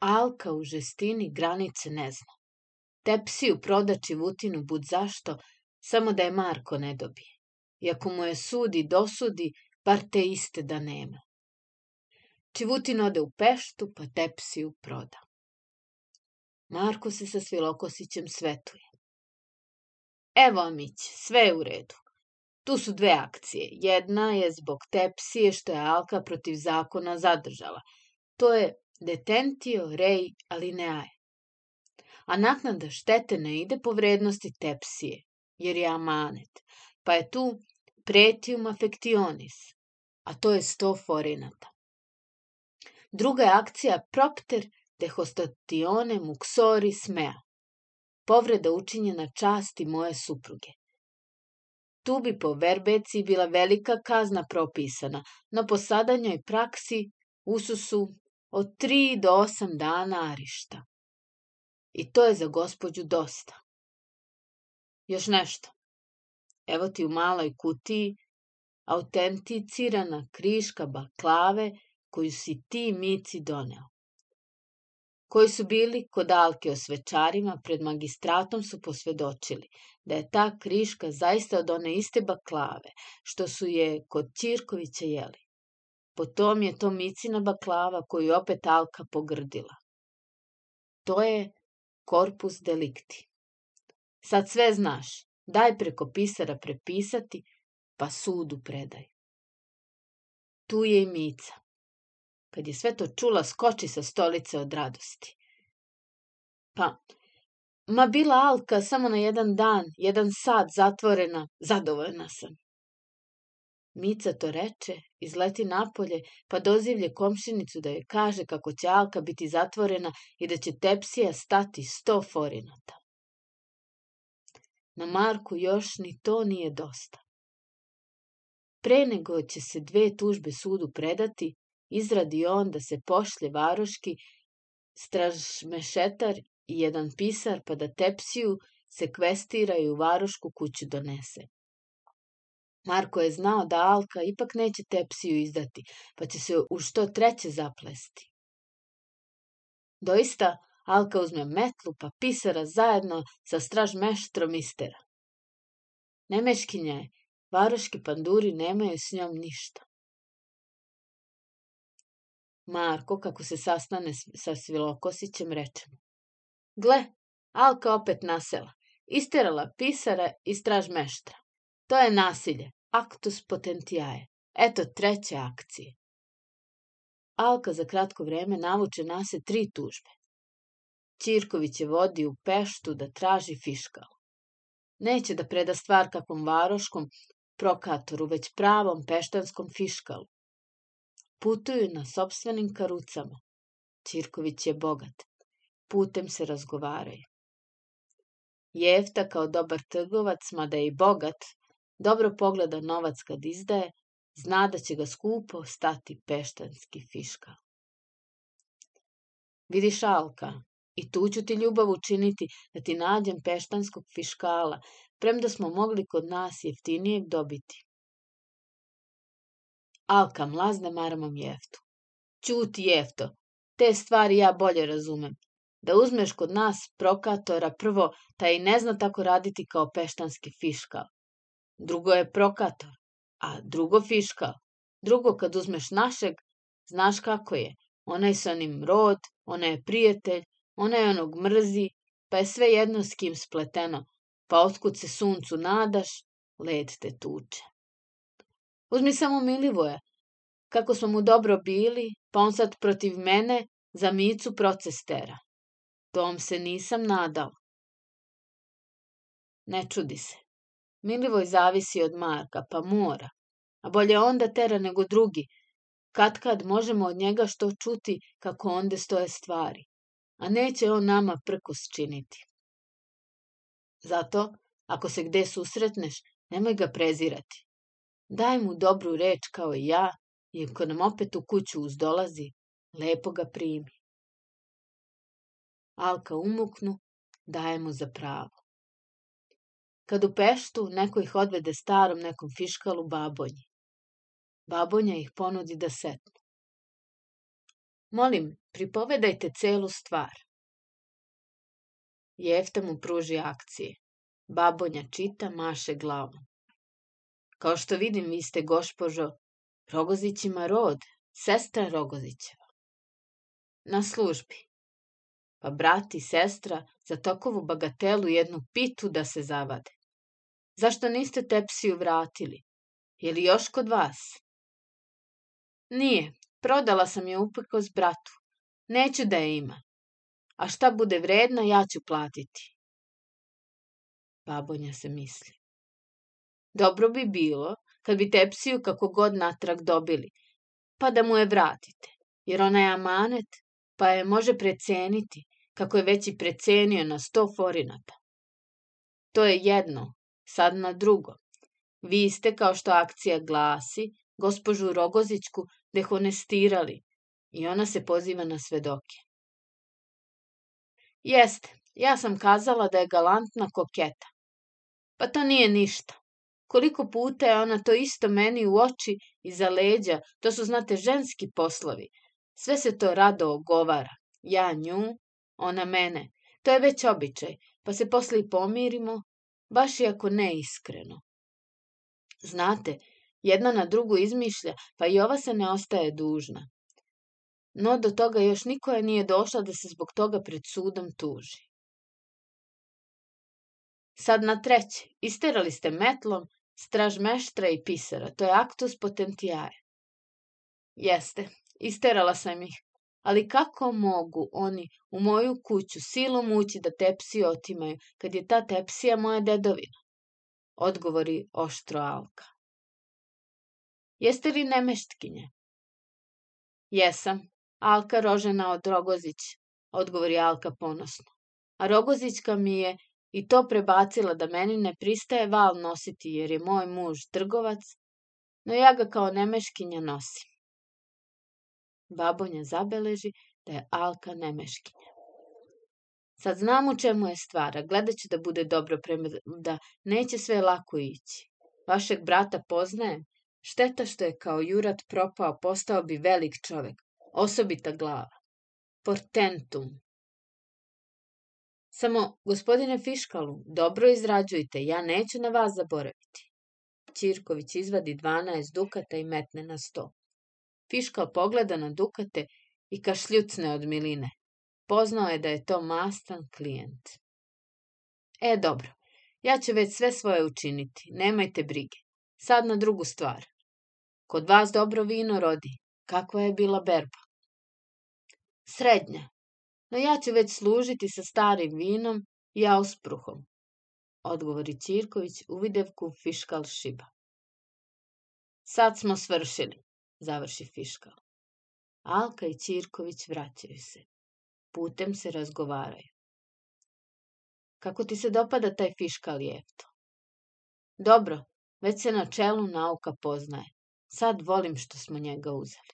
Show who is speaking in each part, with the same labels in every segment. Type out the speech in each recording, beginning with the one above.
Speaker 1: Alka u žestini granice ne zna. Tepsiju proda Čivutinu bud zašto, samo da je Marko ne dobije. I ako mu je sudi, dosudi, bar te iste da nema. Čivutin ode u Peštu, pa Tepsiju proda. Marko se sa Svilokosićem svetuje. Evo, Amić, sve je u redu. Tu su dve akcije. Jedna je zbog Tepsije što je Alka protiv zakona zadržala. To je detentio rei alineae. A naknada štete ne ide po vrednosti Tepsije, jer je amanet, pa je tu pretium affectionis, a to je 100 forinata. Druga je akcija propter dehostatione muxoris mea, povreda učinjena časti moje supruge. Tu bi po verbeci bila velika kazna propisana, no po sadanjoj praksi ususu od 3 do 8 dana arišta. I to je za gospođu dosta. Još nešto. Evo ti u maloj kutiji autenticirana kriška baklave koju si ti mici doneo koji su bili kod Alke o svečarima pred magistratom su posvedočili da je ta kriška zaista od one iste baklave što su je kod Ćirkovića jeli. Potom je to micina baklava koju opet Alka pogrdila. To je korpus delikti. Sad sve znaš, daj preko pisara prepisati, pa sudu predaj. Tu je i Mica. Kad je sve to čula, skoči sa stolice od radosti. Pa, ma bila Alka samo na jedan dan, jedan sat zatvorena, zadovoljna sam. Mica to reče, izleti napolje, pa dozivlje komšinicu da joj kaže kako će Alka biti zatvorena i da će tepsija stati sto forinata. Na Marku još ni to nije dosta. Pre nego će se dve tužbe sudu predati, izradi on da se pošlje varoški stražmešetar i jedan pisar pa da tepsiju sekvestira i u varošku kuću donese. Marko je znao da Alka ipak neće tepsiju izdati, pa će se u što treće zaplesti. Doista, Alka uzme metlu pa pisara zajedno sa stražmeštrom istera. Nemeškinja je, varoški panduri nemaju s njom ništa. Marko, kako se sastane sa Svilokosićem, reče mu. Gle, Alka opet nasela. Isterala pisara i stražmeštra. To je nasilje, actus potentiae. Eto treće akcije. Alka za kratko vreme navuče na se tri tužbe. Ćirković je vodi u Peštu da traži fiškal. Neće da preda stvar kakvom varoškom prokatoru, već pravom peštanskom fiškalu Putuju na sobstvenim karucama. Ćirković je bogat. Putem se razgovaraju. Jefta kao dobar trgovac, mada je i bogat, dobro pogleda novac kad izdaje, zna da će ga skupo stati peštanski fiškal. Vidiš, Alka, i tu ću ti ljubav učiniti da ti nađem peštanskog fiškala, premda smo mogli kod nas jeftinijeg dobiti. Alka mlazne maramom jeftu. Ćuti jefto, te stvari ja bolje razumem. Da uzmeš kod nas prokatora prvo, taj ne zna tako raditi kao peštanski fiškal. Drugo je prokator, a drugo fiškal. Drugo kad uzmeš našeg, znaš kako je. Onaj sa onim rod, ona je prijatelj, ona je onog mrzi, pa je sve jedno s kim spleteno. Pa otkud se suncu nadaš, led te tuče. Uzmi samo Milivoja. Kako smo mu dobro bili, pa on sad protiv mene za Micu proces tera. Tom se nisam nadao. Ne čudi se. Milivoj zavisi od Marka, pa mora. A bolje onda tera nego drugi. Kad kad možemo od njega što čuti kako onde stoje stvari. A neće on nama prkos činiti. Zato, ako se gde susretneš, nemoj ga prezirati. Daj mu dobru reč kao i ja, i ako nam opet u kuću uzdolazi, lepo ga primi. Alka umuknu, daje mu za pravo. Kad u Peštu, neko ih odvede starom nekom fiškalu babonji. Babonja ih ponudi da setnu. Molim, pripovedajte celu stvar. Jefta mu pruži akcije. Babonja čita, maše glavom. Kao što vidim, vi ste, gospožo, Rogozićima rod, sestra Rogozićeva. Na službi. Pa brat i sestra za takovu bagatelu jednu pitu da se zavade. Zašto niste tepsiju vratili? Je li još kod vas? Nije, prodala sam je uprkos bratu. Neću da je ima. A šta bude vredna, ja ću platiti. Babonja se misli. Dobro bi bilo kad bi tepsiju kako god natrag dobili, pa da mu je vratite, jer ona je amanet, pa je može preceniti, kako je već i precenio na sto forinata. To je jedno, sad na drugo. Vi ste, kao što akcija glasi, gospožu Rogozićku dehonestirali i ona se poziva na svedoke. Jeste, ja sam kazala da je galantna koketa. Pa to nije ništa. Koliko puta je ona to isto meni u oči i za leđa, to su, znate, ženski poslovi. Sve se to rado ogovara. Ja nju, ona mene. To je već običaj, pa se posle i pomirimo, baš i ako ne iskreno. Znate, jedna na drugu izmišlja, pa i ova se ne ostaje dužna. No do toga još nikoja nije došla da se zbog toga pred sudom tuži. Sad na treće, isterali ste metlom stražmeštra i pisara, to je actus potentiae. Jeste, isterala sam ih, ali kako mogu oni u moju kuću silom ući da tepsiju otimaju, kad je ta tepsija moja dedovina? Odgovori oštro Alka. Jeste li nemeštkinje? Jesam, Alka rožena od Rogozić, odgovori Alka ponosno. A Rogozićka mi je i to prebacila da meni ne pristaje val nositi jer je moj muž trgovac, no ja ga kao nemeškinja nosim. Babonja zabeleži da je Alka nemeškinja. Sad znam u čemu je stvar, a gledat će da bude dobro prema, da neće sve lako ići. Vašeg brata poznajem, šteta što je kao jurat propao, postao bi velik čovek, osobita glava. Portentum. Samo, gospodine Fiškalu, dobro izrađujte, ja neću na vas zaboraviti. Ćirković izvadi 12 dukata i metne na sto. Fiškal pogleda na dukate i kašljucne od miline. Poznao je da je to mastan klijent. E, dobro, ja ću već sve svoje učiniti, nemajte brige. Sad na drugu stvar. Kod vas dobro vino rodi. Kakva je bila berba? Srednja, no ja ću već služiti sa starim vinom i auspruhom, odgovori Ćirković uvidevku fiškal šiba. Sad smo svršili, završi fiškal. Alka i Ćirković vraćaju se. Putem se razgovaraju. Kako ti se dopada taj fiškal jefto? Dobro, već se na čelu nauka poznaje. Sad volim što smo njega uzeli.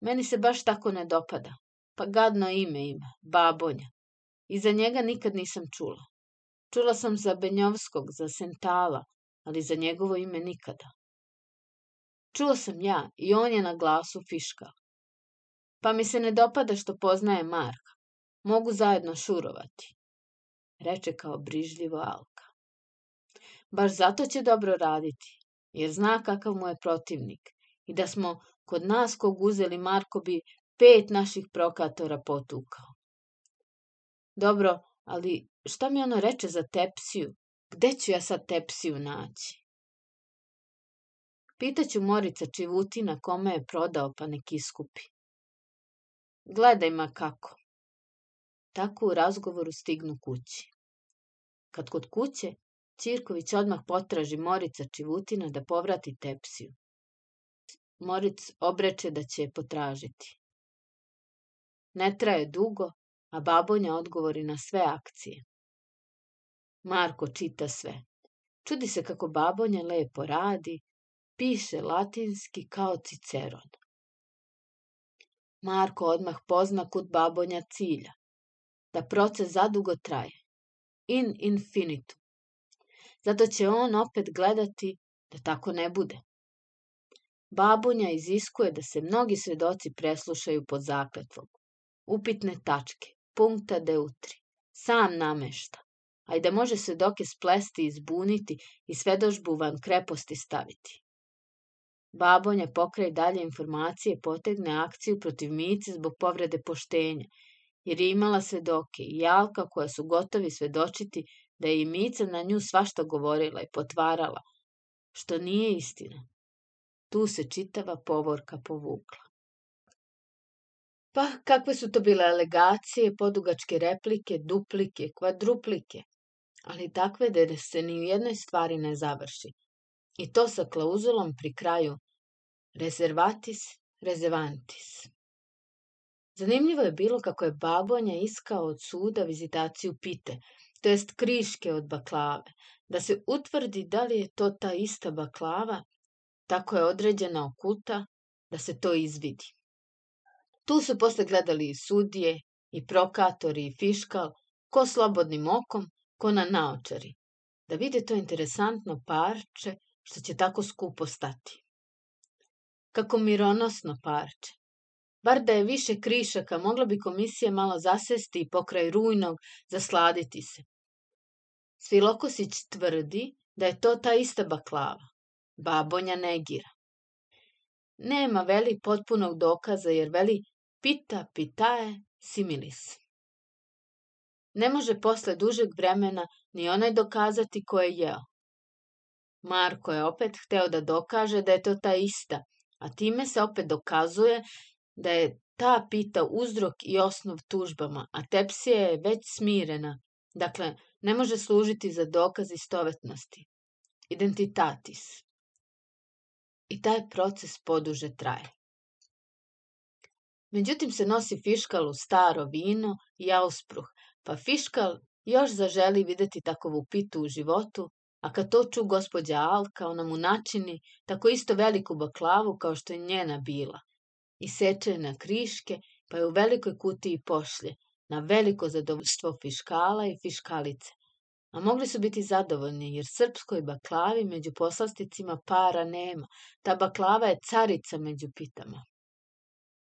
Speaker 1: Meni se baš tako ne dopada. Pa gadno ime ima, Babonja. I za njega nikad nisam čula. Čula sam za Benjovskog, za Sentala, ali za njegovo ime nikada. Čuo sam ja i on je na glasu fiška. Pa mi se ne dopada što poznaje Marka. Mogu zajedno šurovati. Reče kao brižljivo Alka. Baš zato će dobro raditi, jer zna kakav mu je protivnik i da smo kod nas kog uzeli Marko bi pet naših prokatora potukao. Dobro, ali šta mi ono reče za tepsiju? Gde ću ja sad tepsiju naći? Pitaću Morica Čivutina kome je prodao pa nek iskupi. Gledaj ma kako. Tako u razgovoru stignu kući. Kad kod kuće, Ćirković odmah potraži Morica Čivutina da povrati tepsiju. Moric obreče da će je potražiti. Ne traje dugo, a babonja odgovori na sve akcije. Marko čita sve. Čudi se kako babonja lepo radi, piše latinski kao Ciceron. Marko odmah pozna kud babonja cilja, da proces zadugo traje, in infinitum. Zato će on opet gledati da tako ne bude. babunja iziskuje da se mnogi svedoci preslušaju pod zakletvom. Upitne tačke, punkta de utri, sam namešta, a i da može svedoke splesti i zbuniti i svedožbu van kreposti staviti. Babonja pokraj dalje informacije potegne akciju protiv Mice zbog povrede poštenja, jer je imala svedoke i Jalka koja su gotovi svedočiti da je i Mica na nju svašta govorila i potvarala, što nije istina. Tu se čitava povorka povukla. Pa, kakve su to bile alegacije, podugačke replike, duplike, kvadruplike, ali takve da se ni u jednoj stvari ne završi. I to sa klauzulom pri kraju reservatis reservantis. Zanimljivo je bilo kako je babonja iskao od suda vizitaciju pite, to jest kriške od baklave, da se utvrdi da li je to ta ista baklava, tako je određena okulta, da se to izvidi. Tu su posle gledali i sudije, i prokatori, i fiškal, ko slobodnim okom, ko na naočari, da vide to interesantno parče što će tako skupo stati. Kako mironosno parče. Bar da je više krišaka, mogla bi komisija malo zasesti i pokraj rujnog zasladiti se. Svilokosić tvrdi da je to ta ista baklava. Babonja negira. Nema veli potpunog dokaza jer veli pita pitae similis. Ne može posle dužeg vremena ni onaj dokazati ko je jeo. Marko je opet hteo da dokaže da je to ta ista, a time se opet dokazuje da je ta pita uzrok i osnov tužbama, a tepsija je već smirena, dakle, ne može služiti za dokaz istovetnosti. Identitatis. I taj proces poduže traje. Međutim se nosi fiškal u staro vino i auspruh, pa fiškal još zaželi videti takovu pitu u životu, a kad to ču gospođa Alka, ona mu načini tako isto veliku baklavu kao što je njena bila. I seče na kriške, pa je u velikoj kutiji pošlje, na veliko zadovoljstvo fiškala i fiškalice. A mogli su biti zadovoljni, jer srpskoj baklavi među poslasticima para nema. Ta baklava je carica među pitama.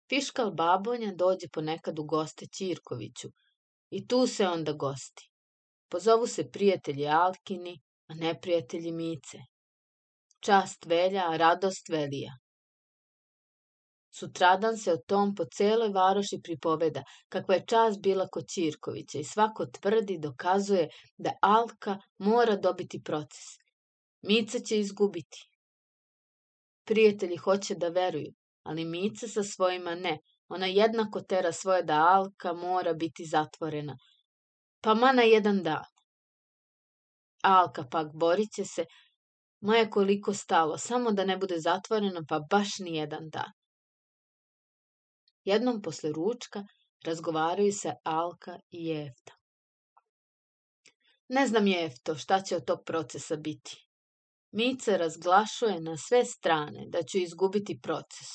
Speaker 1: Fiškal Babonja dođe ponekad u goste Ćirkoviću i tu se onda gosti. Pozovu se prijatelji Alkini, a neprijatelji Mice. Čast velja, a radost velija. Sutradan se o tom po celoj varoši pripoveda, kakva je čast bila kod Ćirkovića i svako tvrdi, dokazuje da Alka mora dobiti proces. Mica će izgubiti. Prijatelji hoće da veruju, ali Mica sa svojima ne. Ona jednako tera svoje da Alka mora biti zatvorena. Pa ma na jedan dan. Alka pak borit će se, ma je koliko stalo, samo da ne bude zatvorena, pa baš ni jedan dan. Jednom posle ručka razgovaraju se Alka i Jefta. Ne znam, Jefto, šta će od tog procesa biti. Mica razglašuje na sve strane da ću izgubiti proces.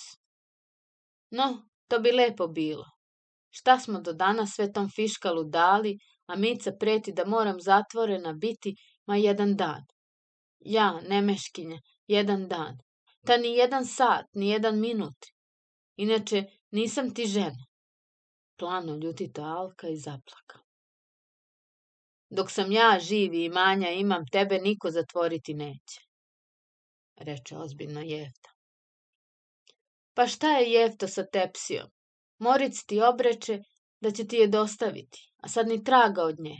Speaker 1: No, to bi lepo bilo. Šta smo do dana sve tom fiškalu dali, a Mica preti da moram zatvorena biti ma jedan dan. Ja, nemeškinja, jedan dan. Ta ni jedan sat, ni jedan minut. Inače, Nisam ti žena. Plano ljutita Alka i zaplaka. Dok sam ja živ i imanja imam, tebe niko zatvoriti neće. Reče ozbiljno Jefta. Pa šta je Jefta sa tepsijom? Moric ti obreče da će ti je dostaviti, a sad ni traga od nje.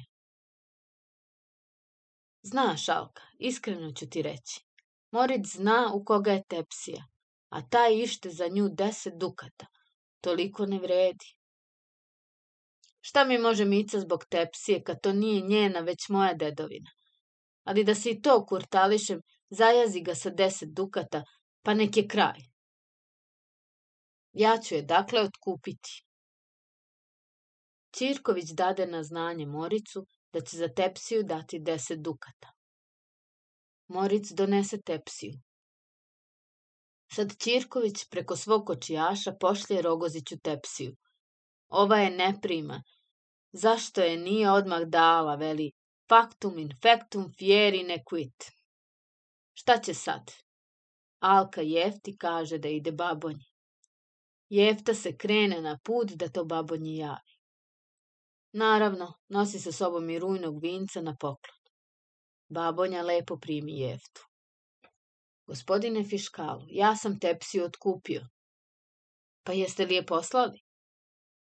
Speaker 1: Znaš, Alka, iskreno ću ti reći. Moric zna u koga je tepsija, a taj ište za nju deset dukata, toliko ne vredi. Šta mi može Mica zbog tepsije, kad to nije njena, već moja dedovina? Ali da se i to kurtališem, zajazi ga sa deset dukata, pa nek je kraj. Ja ću je dakle otkupiti. Ćirković dade na znanje Moricu da će za tepsiju dati deset dukata. Moric donese tepsiju. Sad Ćirković preko svog kočijaša pošlje Rogoziću tepsiju. Ova je ne prima. Zašto je nije odmah dala, veli, factum infectum fieri nequit. Šta će sad? Alka Jefti kaže da ide babonji. Jefta se krene na put da to babonji javi. Naravno, nosi sa sobom i rujnog vinca na poklon. Babonja lepo primi Jeftu. Gospodine Fiškalu, ja sam tepsiju otkupio. Pa jeste li je poslali?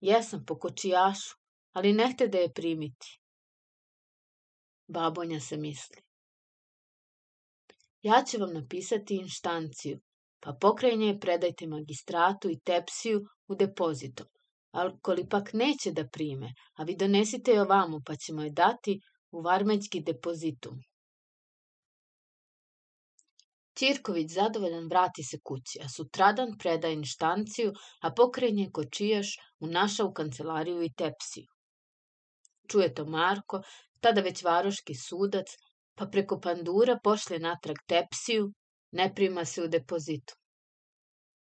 Speaker 1: Jesam po kočijašu, ali nehte da je primiti. Babonja se misli. Ja ću vam napisati inštanciju, pa pokraj nje predajte magistratu i tepsiju u depozitom. Ali pak neće da prime, a vi donesite je ovamo, pa ćemo je dati u varmeđki depozitum. Ćirković zadovoljan vrati se kući, a sutradan predaje inštanciju, a pokraj nje kočijaš u naša u kancelariju i tepsiju. Čuje to Marko, tada već varoški sudac, pa preko pandura pošle natrag tepsiju, ne prima se u depozitu.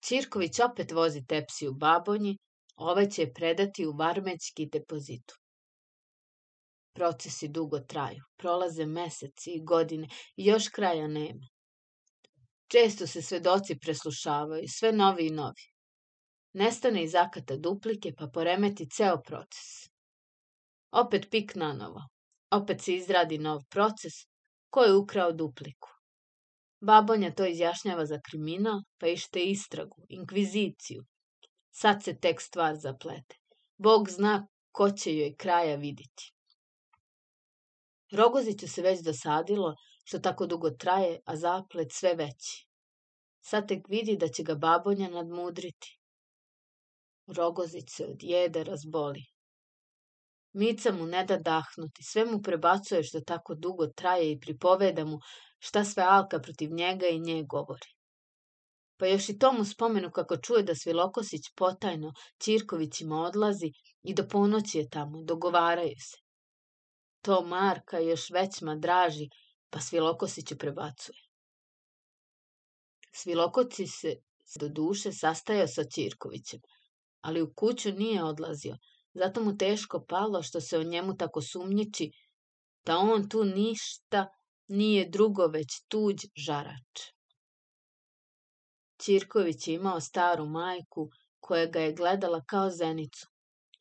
Speaker 1: Ćirković opet vozi tepsiju babonji, ovaj će je predati u varmećki depozitu. Procesi dugo traju, prolaze meseci i godine i još kraja nema. Često se svedoci preslušavaju, sve novi i novi. Nestane iz akata duplike, pa poremeti ceo proces. Opet pik na novo. Opet se izradi nov proces. Ko je ukrao dupliku? Babonja to izjašnjava za kriminal, pa ište istragu, inkviziciju. Sad se tek stvar zaplete. Bog zna ko će joj kraja viditi. Rogoziću se već dosadilo što tako dugo traje, a zaplet sve veći. Sad tek vidi da će ga babonja nadmudriti. Rogozić se od jede razboli. Mica mu ne da dahnuti, sve mu prebacuje što tako dugo traje i pripoveda mu šta sve Alka protiv njega i nje govori. Pa još i tomu spomenu kako čuje da Svilokosić potajno Ćirkovićima odlazi i do ponoći je tamo, dogovaraju se. To Marka još većma draži, pa Svilokosiću prebacuje. Svilokoci se do duše sastajao sa Ćirkovićem, ali u kuću nije odlazio, zato mu teško palo što se o njemu tako sumnjiči, da on tu ništa nije drugo već tuđ žarač. Ćirković je imao staru majku koja ga je gledala kao zenicu,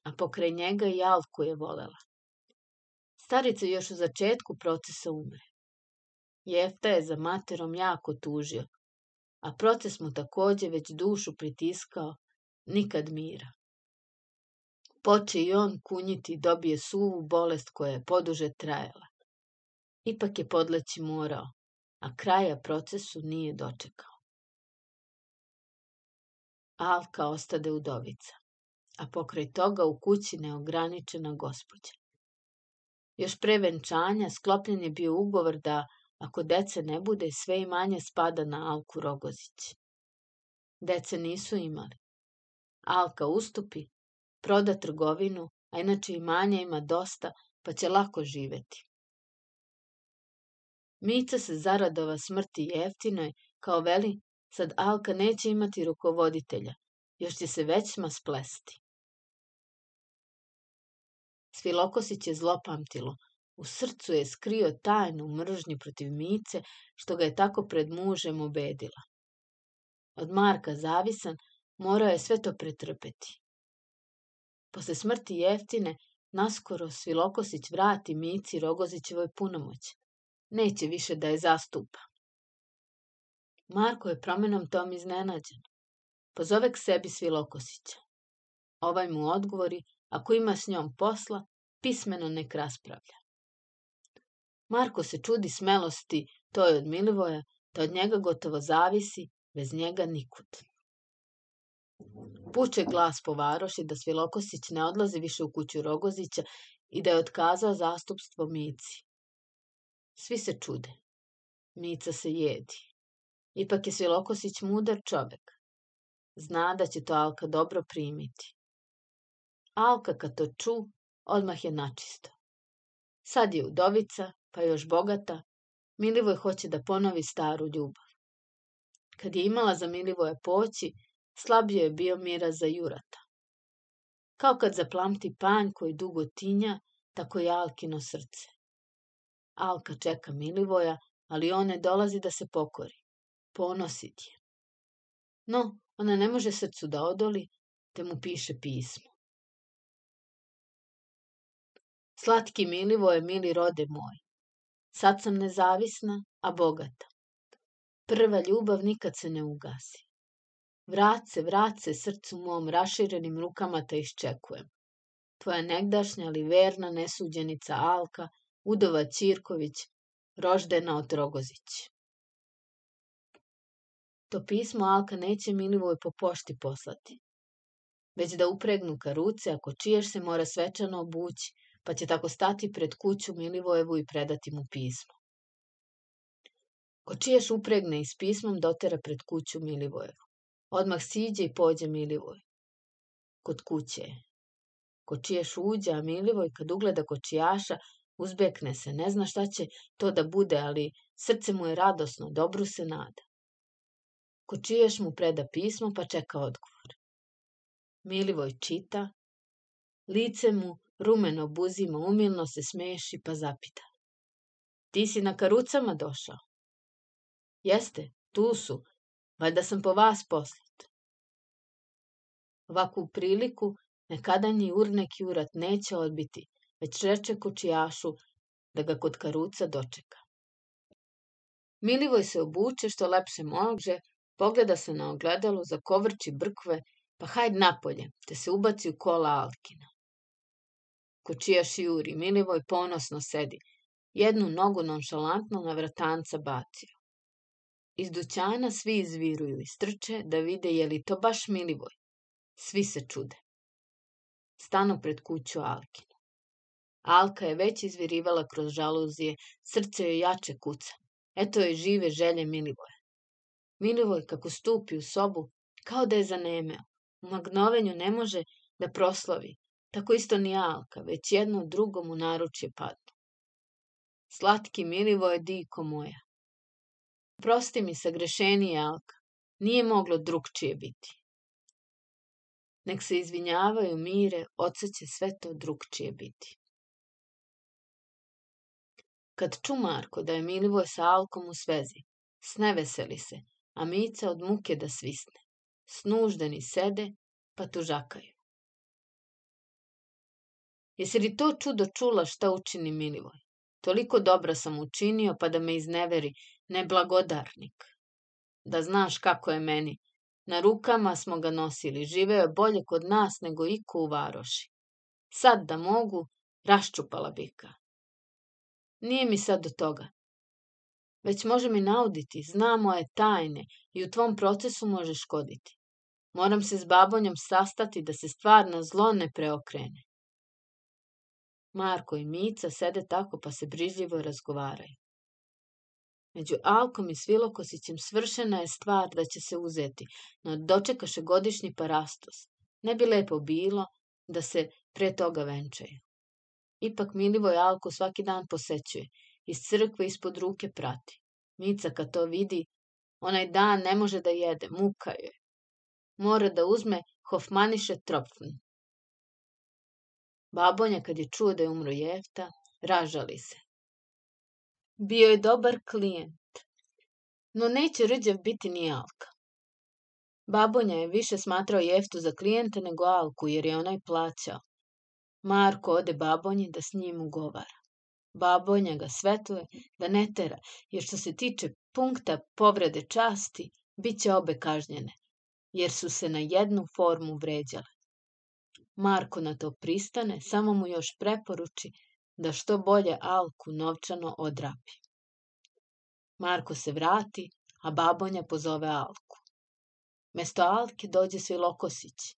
Speaker 1: a pokraj njega i Alku je volela. Starica još u začetku procesa umre. Jefta je za materom jako tužio, a proces mu takođe već dušu pritiskao, nikad mira. Poče i on kunjiti i dobije suvu bolest koja je poduže trajala. Ipak je podleći morao, a kraja procesu nije dočekao. Alka ostade udovica, a pokraj toga u kući neograničena gospođa. Još pre venčanja sklopljen je bio ugovor da, ako dece ne bude, sve imanje spada na Alku Rogozić. Dece nisu imali. Alka ustupi, proda trgovinu, a inače imanja ima dosta, pa će lako živeti. Mica se zaradova smrti jeftinoj, kao veli, sad Alka neće imati rukovoditelja, još će se većma splesti. Svilokosić je zlopamtilo. U srcu je skrio tajnu mržnju protiv Mice, što ga je tako pred mužem obedila. Od Marka zavisan, morao je sve to pretrpeti. Posle smrti Jeftine, naskoro Svilokosić vrati Mici Rogozićevoj punomoć. Neće više da je zastupa. Marko je promenom tom iznenađen. Pozove k sebi Svilokosića. Ovaj mu odgovori Ako ima s njom posla, pismeno nek raspravlja. Marko se čudi smelosti toj od Milivoja, da od njega gotovo zavisi, bez njega nikud. Puče glas po varoši da Svilokosić ne odlazi više u kuću Rogozića i da je otkazao zastupstvo Mici. Svi se čude. Mica se jedi. Ipak je Svilokosić mudar čovek. Zna da će to Alka dobro primiti. Alka kad to ču, odmah je načisto. Sad je udovica, pa još bogata, Milivoj hoće da ponovi staru ljubav. Kad je imala za Milivoje poći, slabio je bio mira za Jurata. Kao kad zaplamti panj koji dugo tinja, tako je Alkino srce. Alka čeka Milivoja, ali on ne dolazi da se pokori. Ponosit je. No, ona ne može srcu da odoli, te mu piše pismo. Slatki milivo je mili rode moj. Sad sam nezavisna, a bogata. Prva ljubav nikad se ne ugasi. Vrat se, vrat se srcu mom, raširenim rukama te iščekujem. Tvoja negdašnja ali verna nesuđenica Alka, Udova Ćirković, roždena od Rogozić. To pismo Alka neće Milivoj po pošti poslati, već da upregnu karuce, ako čiješ se mora svečano obući, pa će tako stati pred kuću Milivojevu i predati mu pismo. Ko čiješ upregne i s pismom dotera pred kuću Milivojevu. Odmah siđe i pođe Milivoj. Kod kuće je. Ko čiješ uđe, a Milivoj kad ugleda kočijaša, uzbekne se, ne zna šta će to da bude, ali srce mu je radosno, dobru se nada. Ko čiješ mu preda pismo, pa čeka odgovor. Milivoj čita, lice mu rumeno buzima, umilno se smeši pa zapita. Ti si na karucama došao? Jeste, tu su, valjda sam po vas poslat. Ovakvu priliku nekadanji urneki urat neće odbiti, već reče kočijašu da ga kod karuca dočeka. Milivoj se obuče što lepše može, pogleda se na ogledalo, zakovrči brkve, pa hajd napolje, te se ubaci u kola Alkina. Kočijaš juri, Milivoj ponosno sedi, jednu nogu nonšalantno na vratanca bacio. Iz dućana svi izviruju i strče da vide je li to baš Milivoj. Svi se čude. Stanu pred kuću Alkinu. Alka je već izvirivala kroz žaluzije, srce joj jače kuca. Eto je žive želje Milivoja. Milivoj kako stupi u sobu, kao da je zanemeo. U magnovenju ne može da proslovi, tako isto ni Alka, već jedno drugom u naručje padnu. Slatki Milivoje, diko moja. Prosti mi sagrešenije, Alka, nije moglo drugčije biti. Nek se izvinjavaju mire, oca će sve to drugčije biti. Kad ču Marko da je Milivoj sa Alkom u svezi, sneveseli se, a Mica od muke da svisne. Snuždeni sede, pa tužakaju. Jesi li to čudo čula šta učini Milivoj? Toliko dobra sam učinio, pa da me izneveri, neblagodarnik. Da znaš kako je meni. Na rukama smo ga nosili, živeo je bolje kod nas nego iko u varoši. Sad da mogu, raščupala bika. Nije mi sad do toga. Već može mi nauditi, zna moje tajne i u tvom procesu može škoditi. Moram se s babonjom sastati da se stvarno zlo ne preokrene. Marko i Mica sede tako pa se brižljivo razgovaraju. Među Alkom i Svilokosićem svršena je stvar da će se uzeti, no dočekaše godišnji parastos. Ne bi lepo bilo da se pre toga venčaju. Ipak Milivoj Alku svaki dan posećuje, iz crkve ispod ruke prati. Mica kad to vidi, onaj dan ne može da jede, muka je. Mora da uzme Hofmaniše tropfen. Babonja kad je čuo da je umro Jefta, ražali se. Bio je dobar klijent, no neće rđav biti ni Alka. Babonja je više smatrao Jeftu za klijenta nego Alku, jer je onaj plaćao. Marko ode babonji da s njim ugovara. Babonja ga svetuje da ne tera, jer što se tiče punkta povrede časti, bit će obe kažnjene, jer su se na jednu formu vređale. Marko na to pristane, samo mu još preporuči da što bolje Alku novčano odrapi. Marko se vrati, a babonja pozove Alku. Mesto Alke dođe Svilokosić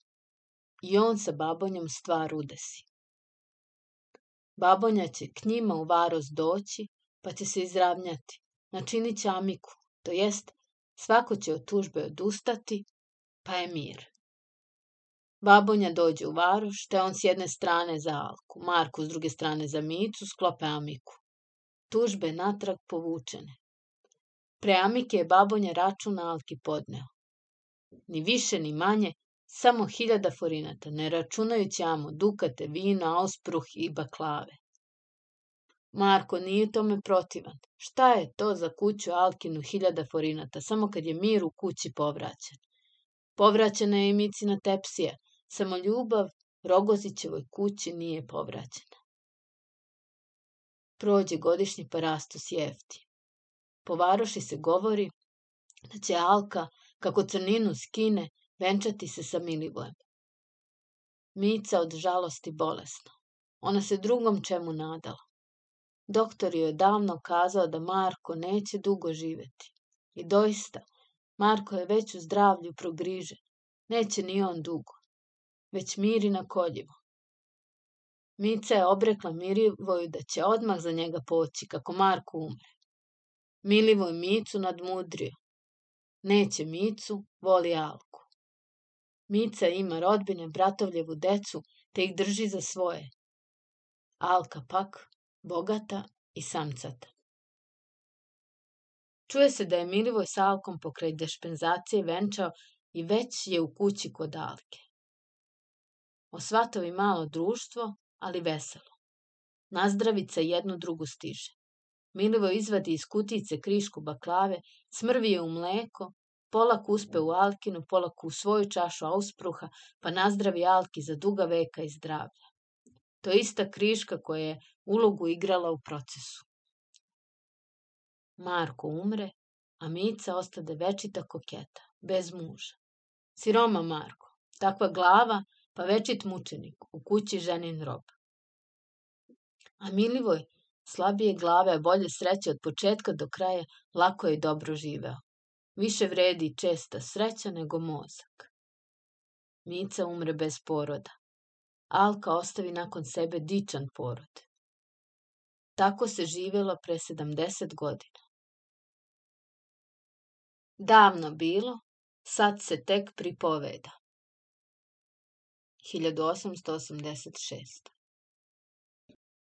Speaker 1: i on sa babonjom stvar udesi. Babonja će k njima u varos doći, pa će se izravnjati, načinit će amiku, to jest svako će od tužbe odustati, pa je mir. Babonja dođe u varoš, te on s jedne strane za Alku, Marku s druge strane za Micu, sklope Amiku. Tužbe natrag povučene. Pre Amike je babonja račun Alki podneo. Ni više ni manje, samo hiljada forinata, ne računajući amo, dukate, vino, auspruh i baklave. Marko nije tome protivan. Šta je to za kuću Alkinu hiljada forinata, samo kad je mir u kući povraćen. Povraćena je i Micina tepsija, samo ljubav Rogozićevoj kući nije povraćena. Prođe godišnji parastos jefti. Po varoši se govori da će Alka, kako crninu skine, venčati se sa Milivojem. Mica od žalosti bolesna. Ona se drugom čemu nadala. Doktor joj je davno kazao da Marko neće dugo živeti. I doista, Marko je već u zdravlju progrižen. Neće ni on dugo. Već miri na koljivo. Mica je obrekla Mirivoju da će odmah za njega poći, kako Marko umre. Milivoj Micu nadmudrio. Neće Micu, voli Alku. Mica ima rodbine, bratovljevu decu, te ih drži za svoje. Alka pak, bogata i samcata. Čuje se da je Milivoj s Alkom pokraj dešpenzacije venčao i već je u kući kod Alke. Osvatovi malo društvo, ali veselo. Nazdravica jednu drugu stiže. Milivo izvadi iz kutice krišku baklave, smrvi je u mleko, polak uspe u Alkinu, polak u svoju čašu auspruha, pa nazdravi Alki za duga veka i zdravlja. To je ista kriška koja je ulogu igrala u procesu. Marko umre, a Mica ostade večita koketa, bez muža. Siroma Marko, takva glava, pa večit mučenik, u kući ženin rob. A Milivoj, slabije glave, a bolje sreće od početka do kraja, lako je i dobro živeo. Više vredi česta sreća nego mozak. Mica umre bez poroda. Alka ostavi nakon sebe dičan porod. Tako se živelo pre 70 godina. Davno bilo, sad se tek pripoveda. 1886